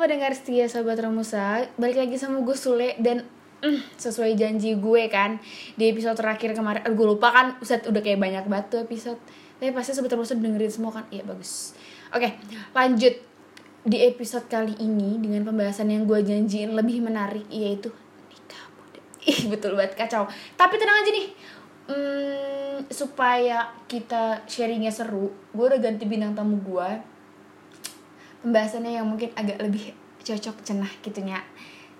pendengar setia Sobat Romusa Balik lagi sama gue Sule Dan mm, sesuai janji gue kan Di episode terakhir kemarin Gue lupa kan Ustad udah kayak banyak banget tuh episode. Tapi pasti Sobat Romusa dengerin semua kan? Iya bagus. Oke lanjut. Di episode kali ini Dengan pembahasan yang gue janjiin lebih menarik Yaitu nikah muda. Ih betul banget kacau. Tapi tenang aja nih hmm, Supaya kita sharingnya seru Gue udah ganti bintang tamu gue pembahasannya yang mungkin agak lebih cocok cenah gitunya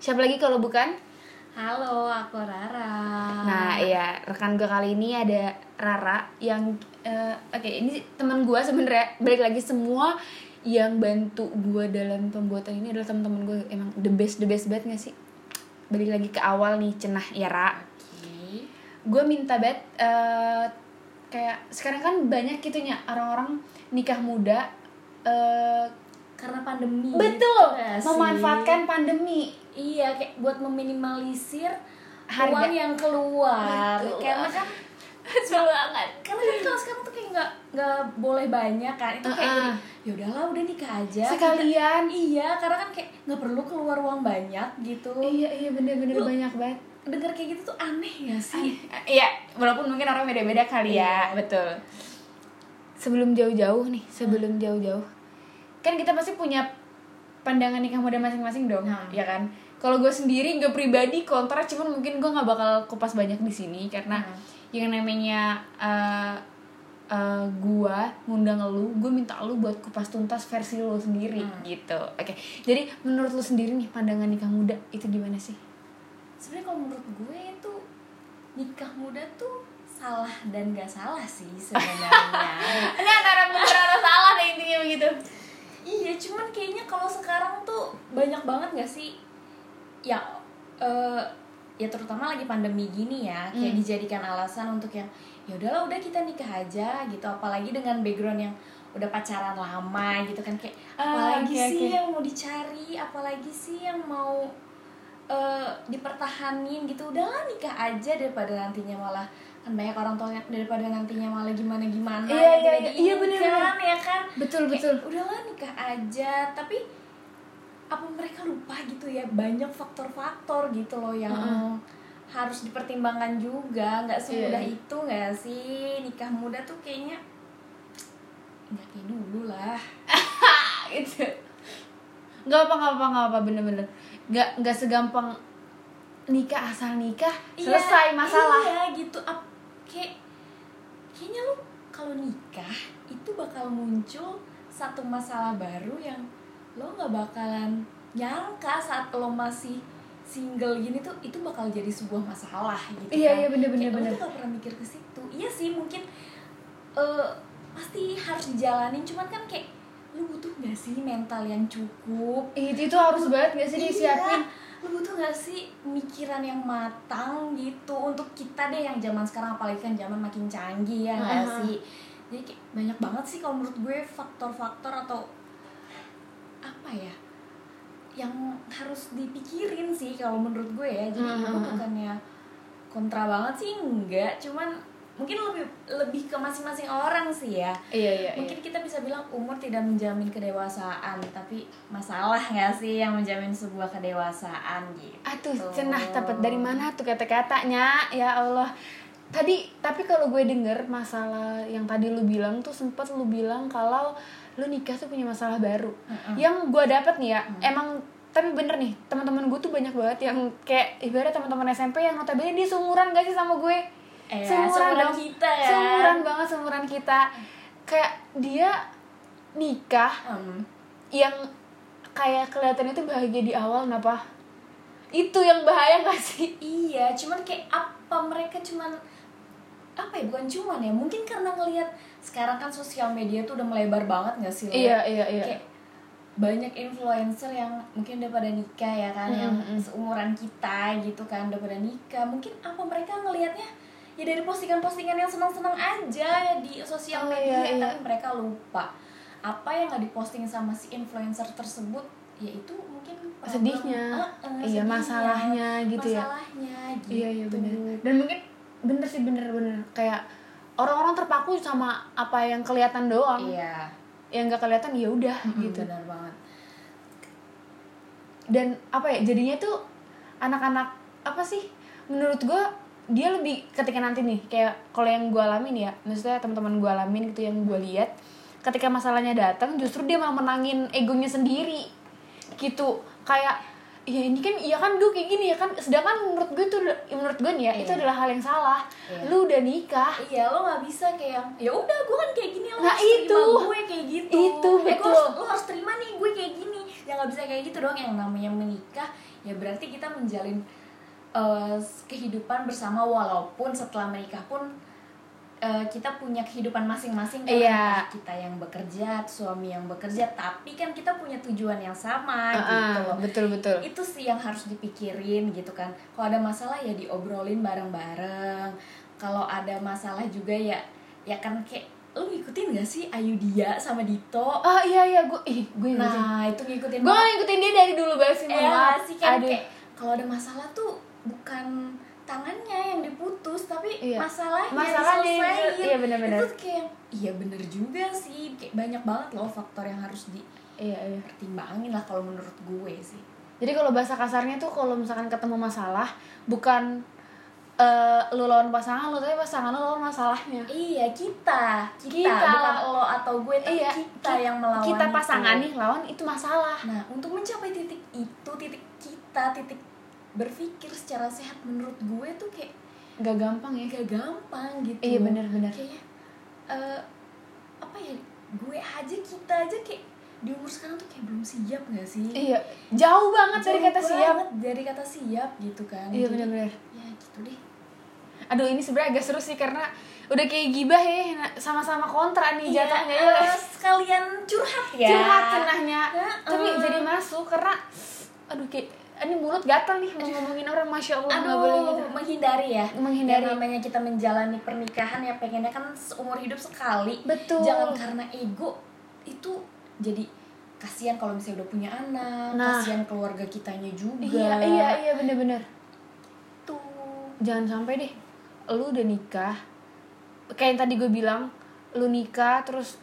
siapa lagi kalau bukan? Halo, aku Rara. nah ya rekan gue kali ini ada Rara yang eh, oke ini teman gue sebenarnya. Balik lagi semua yang bantu gue dalam pembuatan ini adalah teman-teman gue emang the best the best banget gak sih? Balik lagi ke awal nih cenah ya Ra. Oke. gue minta banget eh, kayak sekarang kan banyak gitunya orang-orang nikah muda eh, Karena pandemi. betul gitu memanfaatkan pandemi Iya, kayak buat meminimalisir Harga. uang yang keluar. Betul. Karena kan banget. karena kan kalau sekarang tuh kayak nggak nggak boleh banyak kan. Itu kayak Uh-uh. gini, ya udahlah udah nikah aja. Sekalian. Kita- iya, karena kan kayak nggak perlu keluar uang banyak gitu. Iya iya bener-bener banyak banget. Dengar kayak gitu tuh aneh ya sih? Iya, walaupun mungkin orang beda-beda kali ya, Iya. betul. Sebelum jauh-jauh nih, sebelum jauh-jauh, kan kita pasti punya pandangan nikah muda masing-masing dong, Hmm. ya kan? Kalau gue sendiri, gue pribadi kontra, cuman mungkin gue nggak bakal kupas banyak di sini karena Hmm. yang namanya uh, uh, gue ngundang lu, gue minta lu buat kupas tuntas versi lu sendiri Hmm. gitu. Oke, jadi menurut lu sendiri nih pandangan nikah muda itu gimana sih? Sebenarnya kalau menurut gue itu nikah muda tuh salah dan gak salah sih sebenarnya. Ini antara bener atau salah deh intinya begitu. Iya, cuman kayaknya kalau sekarang tuh banyak banget gak sih ya eh ya terutama lagi pandemi gini ya, kayak Hmm. dijadikan alasan untuk yang ya udahlah udah kita nikah aja gitu, apalagi dengan background yang udah pacaran lama gitu kan kayak Ah, apalagi oke, sih oke. yang mau dicari, apalagi sih yang mau eh dipertahanin gitu. Udahlah nikah aja daripada nantinya malah kan banyak orang tua yang daripada nantinya malah gimana gimana Iya, iya, iya. Iya, bener, kan ya kan Betul Kayak, betul. udahlah nikah aja tapi apa mereka lupa gitu ya banyak faktor-faktor gitu loh yang Heeh. harus dipertimbangkan juga nggak semudah Iya. itu nggak sih nikah muda tuh kayaknya nggak kayak dulu lah gitu. Gak apa nggak apa nggak apa bener-bener. Gak nggak segampang nikah asal nikah Iya, selesai masalah. iya gitu kayak kayaknya lu kalau nikah itu bakal muncul satu masalah baru yang lo nggak bakalan nyangka saat lo masih single gini tuh itu bakal jadi sebuah masalah gitu Iya, kan. iya, bener, bener, Kayak bener. lo tuh gak pernah mikir ke situ iya sih mungkin eh, pasti harus dijalanin cuman kan kayak lu butuh gak sih mental yang cukup Itu itu harus banget gak sih disiapin? Lu butuh gak sih mikiran yang matang gitu untuk kita deh yang zaman sekarang apalagi kan zaman makin canggih ya nggak Uh-huh. sih jadi kayak banyak banget sih kalau menurut gue faktor-faktor atau apa ya yang harus dipikirin sih kalau menurut gue ya jadi gue Uh-huh. bukannya kontra banget sih enggak cuman mungkin lebih lebih ke masing-masing orang sih ya Iya iya. mungkin kita bisa bilang umur tidak menjamin kedewasaan tapi masalah nggak sih yang menjamin sebuah kedewasaan gitu Aduh, cenah dapat dari mana tuh kata-katanya? Ya Allah. Tadi tapi kalau gue denger masalah yang tadi lu bilang tuh sempet lu bilang kalau lu nikah tuh punya masalah baru. Mm-mm. Yang gue dapet nih ya, emang tapi bener nih teman-teman gue tuh banyak banget yang kayak ibarat teman-teman SMP yang notabene dia seumuran gak sih sama gue Eh, seumuran dong. kita ya. seumuran banget seumuran kita. Kayak dia nikah Em, yang kayak kelihatan itu bahagia di awal kenapa? Itu yang bahaya gak sih? Iya cuman kayak apa mereka cuman apa ya bukan cuman ya mungkin karena ngelihat sekarang kan sosial media tuh udah melebar banget nggak sih iya iya iya. Kayak banyak influencer yang mungkin udah pada nikah ya kan yang Mm-mm. seumuran kita gitu kan udah pada nikah. Mungkin apa mereka ngelihatnya ya dari postingan-postingan yang senang-senang aja di sosial Oh, media iya, iya. tapi mereka lupa apa yang nggak diposting sama si influencer tersebut yaitu mungkin problem- sedihnya. Eh, eh, iya sedihnya, masalahnya gitu ya. masalahnya gitu. Iya iya bener. Dan mungkin bener sih bener bener. Kayak orang-orang terpaku sama apa yang kelihatan doang. Iya. Yang nggak kelihatan ya udah Mm-mm, gitu. benar banget. Dan apa ya jadinya tuh anak-anak apa sih? Menurut gue dia lebih ketika nanti nih kayak kalau yang gue alamin ya maksudnya teman-teman gue alamin gitu yang gue lihat ketika masalahnya datang justru dia malah menangin egonya sendiri gitu kayak ya ini kan ya kan gue kayak gini ya kan sedangkan menurut gue tuh menurut gue nih ya itu Iya. adalah hal yang salah Iya. lu udah nikah Iya lo nggak bisa kayak yang ya udah gue kan kayak gini lo Nah, harus terima itu. gue kayak gitu Itu, Eh, betul. harus- lo harus terima nih gue kayak gini ya nggak bisa kayak gitu dong yang namanya menikah ya berarti kita menjalin eh, kehidupan bersama walaupun setelah menikah pun eh, kita punya kehidupan masing-masing kan. Iya. Entah kita yang bekerja suami yang bekerja tapi kan kita punya tujuan yang sama Ah, gitu. loh betul betul. Itu sih yang harus dipikirin gitu kan. Kalau ada masalah ya diobrolin bareng-bareng. Kalau ada masalah juga ya ya kan kayak lu ngikutin gak sih Ayu Dia sama Dito? Ah iya iya gue ih gue ngikutin. Nah itu ngikutin gue ngikutin dia dari dulu banget sih eh sih kan Aduh. kayak kalau ada masalah tuh bukan tangannya yang diputus tapi Iya. masalahnya Masalahnya, diselesaiin. iya, benar-benar. itu kayak iya bener juga sih kayak banyak banget loh faktor yang harus iya iya dipertimbangin lah kalau menurut gue sih Jadi kalau bahasa kasarnya tuh kalau misalkan ketemu masalah bukan eh lu lawan pasangan lu tapi pasangan lu lawan masalahnya. Iya kita, kita, Kita. bukan lo atau gue, tapi Iya, kita ki- yang melawan. Kita itu. pasangan nih lawan itu masalah. Nah, untuk mencapai titik itu, titik kita, titik berpikir secara sehat menurut gue tuh kayak Gak gampang ya. gak gampang gitu. Iya benar-benar. Kayaknya eh, apa ya? Gue aja kita aja kayak di umur sekarang tuh kayak belum siap gak sih? Iya, jauh banget dari Jauh kata siap. banget dari kata siap gitu kan. Iya benar-benar. Ya gitu deh. Aduh ini sebenarnya agak seru sih karena udah kayak gibah ya nah, sama-sama kontra nih Iya, jatuhnya ya. sekalian curhat ya. Curhat cenahnya. Heeh. Tapi jadi masuk karena aduh kayak ini mulut gatal nih mau ngomongin orang masya allah Aduh, boleh gitu. menghindari ya. Menghindari. Yang namanya kita menjalani pernikahan ya pengennya kan seumur hidup sekali. Betul. Jangan karena ego itu jadi kasihan kalau misalnya udah punya anak, Nah. kasihan keluarga kitanya juga. Iya iya iya bener-bener. Tuh. jangan sampai deh lu udah nikah kayak yang tadi gue bilang lu nikah terus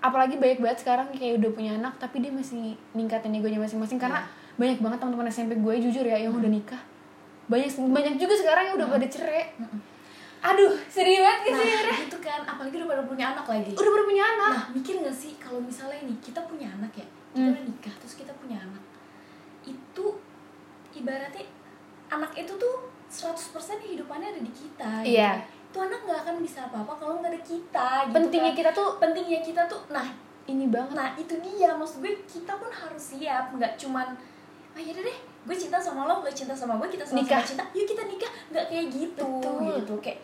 apalagi banyak banget sekarang kayak udah punya anak tapi dia masih ningkatin egonya masing-masing karena banyak banget teman-teman SMP gue jujur ya yang udah nikah banyak banyak juga sekarang yang udah pada cerai aduh sedih banget gitu Nah, ya itu kan apalagi udah pada punya anak lagi. udah pada punya anak Nah, mikir gak sih kalau misalnya nih kita punya anak ya, kita Hmm. udah nikah terus kita punya anak. Itu ibaratnya anak itu tuh 100% hidupannya ada di kita gitu. Iya. Itu anak nggak akan bisa apa-apa kalau nggak ada kita gitu pentingnya kan. kita tuh pentingnya kita tuh nah, ini banget nah itu dia maksud gue kita pun harus siap nggak cuman ah yaudah deh gue cinta sama lo lo cinta sama gue kita sama Nikah. cinta. Yuk kita nikah. Nggak kayak gitu Betul. gitu. Kayak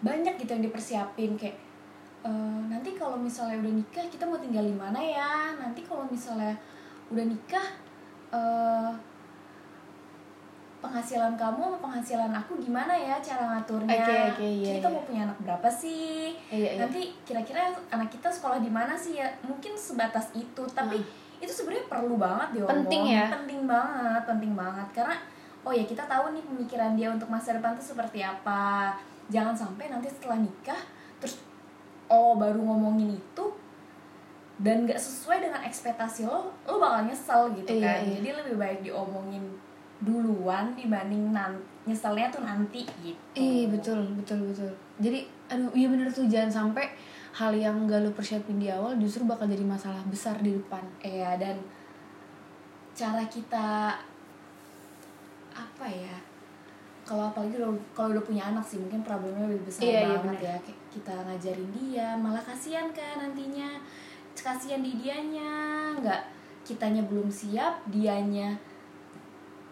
banyak gitu yang dipersiapin. Kayak eh, nanti kalau misalnya udah nikah kita mau tinggal di mana ya? Nanti kalau misalnya udah nikah eh penghasilan kamu sama penghasilan aku gimana ya cara ngaturnya? Oke, oke, iya, kita iya. mau punya anak berapa sih? Iya iya. Nanti kira-kira anak kita sekolah di mana sih ya? Mungkin sebatas itu tapi itu sebenarnya perlu banget diomongin Penting ya? penting banget penting banget karena oh ya kita tahu nih pemikiran dia untuk masa depan tuh seperti apa jangan sampai nanti setelah nikah terus oh baru ngomongin itu dan gak sesuai dengan ekspektasi lo lo bakal nyesel gitu Iya, kan iya. jadi lebih baik diomongin duluan dibanding nan nyeselnya tuh nanti gitu Iya betul betul betul. Jadi aduh iya bener tuh jangan sampai hal yang gak lu persiapin di awal justru bakal jadi masalah besar di depan. Iya dan cara kita apa ya? Kalau apalagi kalau udah punya anak sih mungkin problemnya lebih besar Iya, iya, banget benar. ya. Kita ngajarin dia, malah kasihan kan nantinya. Kasihan di dianya, nggak kitanya belum siap, dianya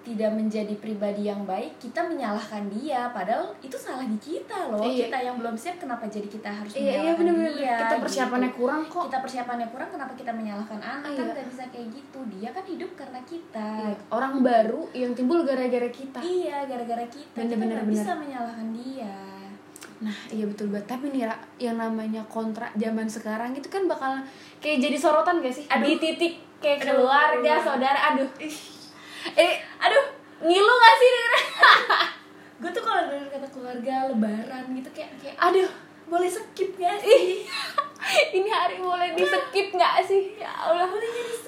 tidak menjadi pribadi yang baik, kita menyalahkan dia. Padahal itu salah di kita loh. Iya. Kita yang belum siap, kenapa jadi kita harus Iya iya menyalahkan bener-bener dia? kita persiapannya gitu kurang kok. kita persiapannya kurang kenapa kita menyalahkan anak kan Iya. nggak bisa kayak gitu dia kan hidup karena kita Iya, Orang baru yang timbul gara-gara kita. iya gara-gara kita Bener, kita bener, nggak bener. bisa menyalahkan dia Nah iya betul banget. Tapi nih Ra, yang namanya kontrak zaman sekarang itu kan bakal kayak jadi sorotan gak sih? Aduh. Di titik kayak Aduh. keluarga, saudara, aduh. Eh, aduh, ngilu gak sih gue tuh kalau denger kata keluarga lebaran gitu kayak kayak Aduh, boleh skip gak sih? Ini hari boleh di skip gak sih? Ya Allah,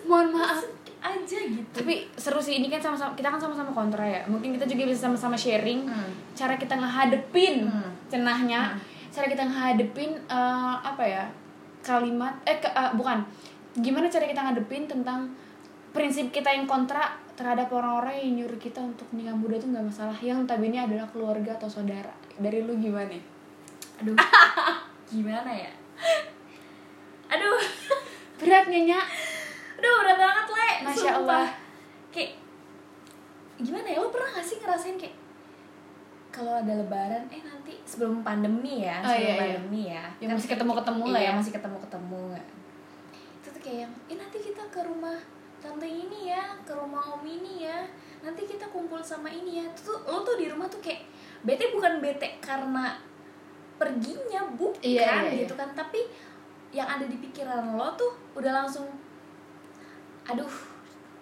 mohon maaf. Aja gitu. Tapi seru sih ini kan sama-sama kita kan sama-sama kontra ya. Mungkin kita juga bisa sama-sama sharing Hmm. cara kita ngehadepin Hmm. cenahnya. Cara kita ngehadepin eh, apa ya kalimat eh ke- eh, bukan. Gimana cara kita ngadepin tentang prinsip kita yang kontra terhadap orang-orang yang nyuruh kita untuk nikah muda itu nggak masalah. Yang notabene adalah keluarga atau saudara. Dari lu gimana? Aduh. Gimana ya? Aduh. Berat nyonya aduh udah banget le. Masya. Allah. kayak gimana ya? Lo pernah gak sih ngerasain kayak kalau ada lebaran eh nanti sebelum pandemi ya Oh, sebelum iya, iya. pandemi ya. Kan masih ketemu-ketemu lah iya, ya. masih ketemu ketemu itu tuh kayak yang eh nanti kita ke rumah tante ini ya ke rumah om ini ya. Nanti kita kumpul sama ini ya. Tuh lo tuh di rumah tuh kayak bete bukan bete karena perginya bukan Iya, iya, gitu kan. Tapi yang ada di pikiran lo tuh udah langsung aduh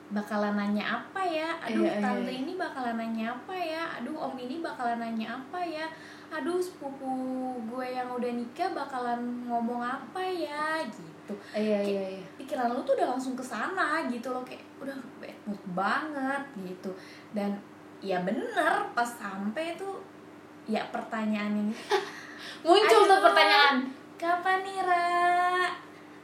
bakalan nanya apa ya? Aduh Iya, iya, tante iya. ini bakalan nanya apa ya? Aduh om ini bakalan nanya apa ya? Aduh sepupu gue yang udah nikah bakalan ngomong apa ya? Gitu iya iya iya. pikiran lu tuh udah langsung ke sana gitu loh kayak udah bad mood banget gitu. Dan ya bener pas sampai tuh ya pertanyaan ini muncul tuh pertanyaan. kapan nih Ra?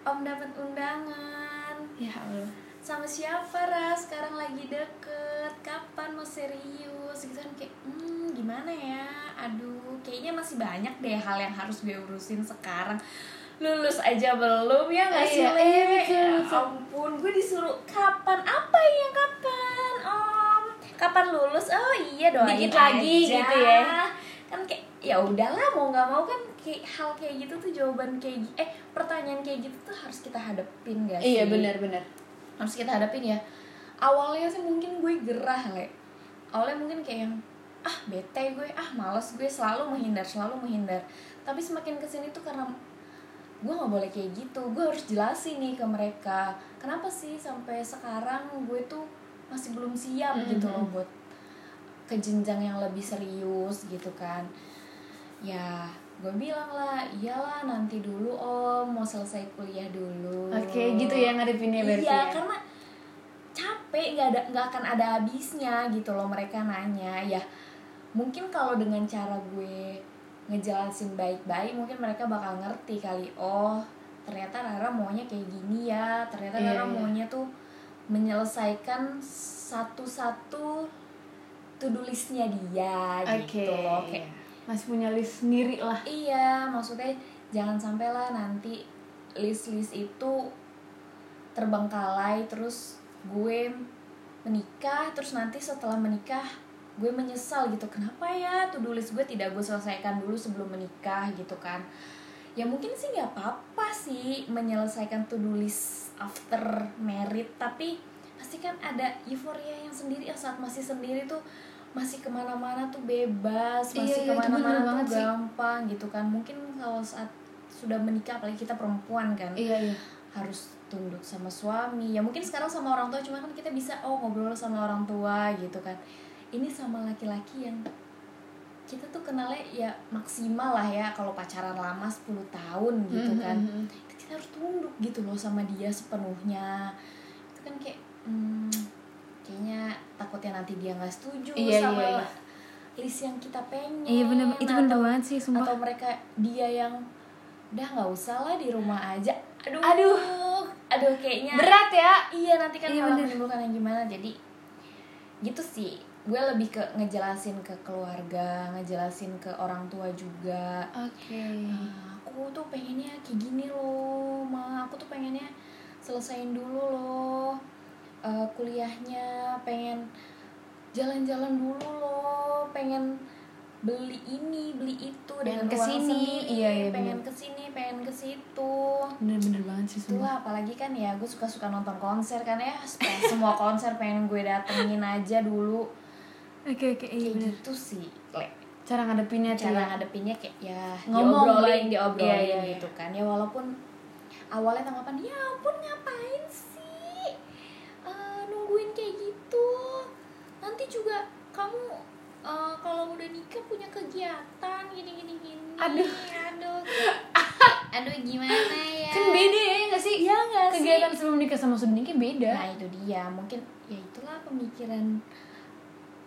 Om dapat undangan. Ya Allah. Sama siapa Ra? Sekarang lagi deket. Kapan mau serius? Gitu kan kayak hmm gimana ya? Aduh kayaknya masih banyak deh hal yang harus gue urusin sekarang lulus aja belum ya nggak sih Iya, iya, betul, Ya betul. ampun gue disuruh kapan? Apa yang kapan? Om kapan lulus? Oh iya doain Dikit lagi aja. gitu ya. kan kayak ya udahlah mau nggak mau kan kayak hal kayak gitu tuh jawaban kayak eh pertanyaan kayak gitu tuh harus kita hadepin gak sih? iya benar benar. Harus kita hadapin ya. Awalnya sih mungkin gue gerah le. Awalnya mungkin kayak yang ah bete gue ah males gue selalu menghindar selalu menghindar. Tapi semakin ke sini tuh karena gue nggak boleh kayak gitu. Gue harus jelasin nih ke mereka kenapa sih sampai sekarang gue tuh masih belum siap Mhm. gitu loh buat ke jenjang yang lebih serius gitu kan. Ya gue bilang lah iyalah nanti dulu om. Mau selesai kuliah dulu. Oke gitu ya ngadepinnya berarti iya ya. karena capek nggak ada nggak akan ada habisnya gitu loh mereka nanya. Ya mungkin kalau dengan cara gue ngejelasin baik-baik mungkin mereka bakal ngerti kali oh ternyata Rara maunya kayak gini ya ternyata Iya, Rara iya. maunya tuh menyelesaikan satu-satu to-do listnya dia oke gitu loh kayak masih punya list sendiri lah Iya, maksudnya jangan sampai lah nanti list-list itu terbengkalai terus gue menikah terus nanti setelah menikah gue menyesal gitu kenapa ya do list gue tidak gue selesaikan dulu sebelum menikah? gitu kan. Ya mungkin sih nggak apa-apa sih menyelesaikan do list after married tapi pasti kan ada euforia yang sendiri yang saat masih sendiri tuh masih ke mana-mana tuh bebas Iya, masih iya, ke mana-mana banget tuh sih. gampang gitu kan. Mungkin kalau saat sudah menikah apalagi kita perempuan kan iya iya. harus tunduk sama suami. Ya mungkin sekarang sama orang tua cuma kan kita bisa oh ngobrol sama orang tua gitu kan ini sama laki-laki yang kita tuh kenalnya ya maksimal lah ya kalau pacaran lama 10 tahun gitu Mhm, kan. mhm. kita harus tunduk gitu loh sama dia sepenuhnya. Itu kan kayak hmm, kayaknya takutnya nanti dia nggak setuju Iya, sama iya, iya. list yang kita pengen iya bener itu bener banget sih sumpah. atau mereka dia yang udah nggak usah lah di rumah aja. Aduh. Aduh. aduh kayaknya berat ya. Iya nanti kan Iya, malah menimbulkan yang gimana. Jadi gitu sih gue lebih ke ngejelasin ke keluarga ngejelasin ke orang tua juga. Oke. "Ah, aku tuh pengennya kayak gini loh ma. Aku tuh pengennya selesain dulu loh. Eh, kuliahnya pengen jalan-jalan dulu loh. Pengen beli ini beli itu. Pengen dengan ke sini. uang sendiri. Iya, iya, pengen ke sini pengen ke situ. Bener-bener banget sih itu sumpah lah apalagi kan ya gue suka suka nonton konser kan ya. Semua konser pengen gue datengin aja dulu oke oke iya kayak bener gitu sih Le. cara ngadepinnya cara ya. ngadepinnya kayak ya Ngomong diobrolin diobrolin Iya, iya, iya. gitu kan ya walaupun awalnya tanggapan ya ampun ngapain sih Eh, nungguin kayak gitu nanti juga kamu eh, kalau udah nikah punya kegiatan gini gini gini Aduh. aduh aduh gimana ya kan beda ya nggak sih Iya nggak sih? kegiatan sebelum nikah sama sudah nikah beda Nah itu dia, mungkin ya itulah pemikiran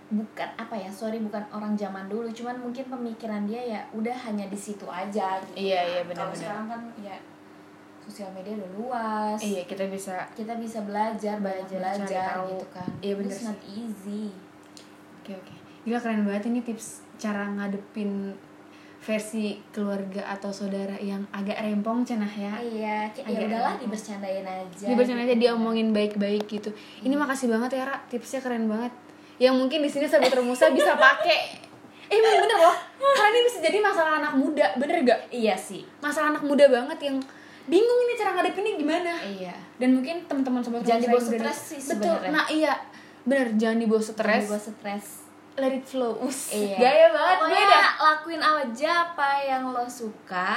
bukan apa ya sorry bukan orang zaman dulu cuman mungkin pemikiran dia ya udah hanya di situ aja gitu Iya, iya, kalau benar-benar. sekarang kan ya sosial media udah luas. Iya kita bisa kita bisa belajar banyak Belajar, belajar tahu. gitu kan. Iya, bener It's not easy. Oke oke. Gila keren banget ini tips cara ngadepin versi keluarga atau saudara yang agak rempong cenah ya. Iya ya udahlah dibercandain aja dibacain aja gitu. diomongin baik-baik gitu. Ini makasih banget ya Ra. Tipsnya keren banget yang mungkin di sini sahabat Remusa bisa pakai eh emang bener loh. Karena ini bisa jadi masalah anak muda bener gak? Iya sih. Masalah anak muda banget yang bingung ini cara ngadepinnya gimana. Iya. Dan mungkin teman-teman sobat Jangan dibawa stres sih betul. sebenarnya. nah iya. Bener jangan dibawa stres. gue stres. Let it flow. Us, Iya. gaya banget. Pokoknya beda. lakuin aja apa yang lo suka.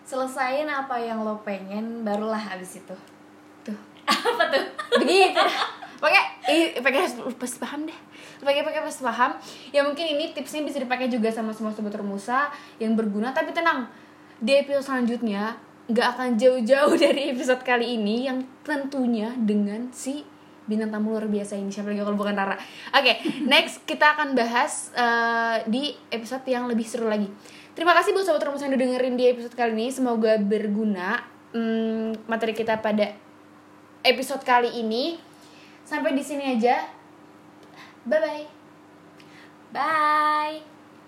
Selesain apa yang lo pengen Barulah habis itu. Tuh. Apa tuh? begitu pakai pakai pasti paham deh. Pakai pakai pasti paham. Ya mungkin ini tipsnya bisa dipakai juga sama semua sobat Remusa yang berguna. Tapi tenang di episode selanjutnya nggak akan jauh-jauh dari episode kali ini yang tentunya dengan si bintang tamu luar biasa ini. Siapa lagi kalau bukan Rara? Oke next kita akan bahas eh, di episode yang lebih seru lagi. Terima kasih buat sobat Remusa yang udah dengerin di episode kali ini. Semoga berguna hmm, materi kita pada episode kali ini sampai di sini aja. Bye bye Bye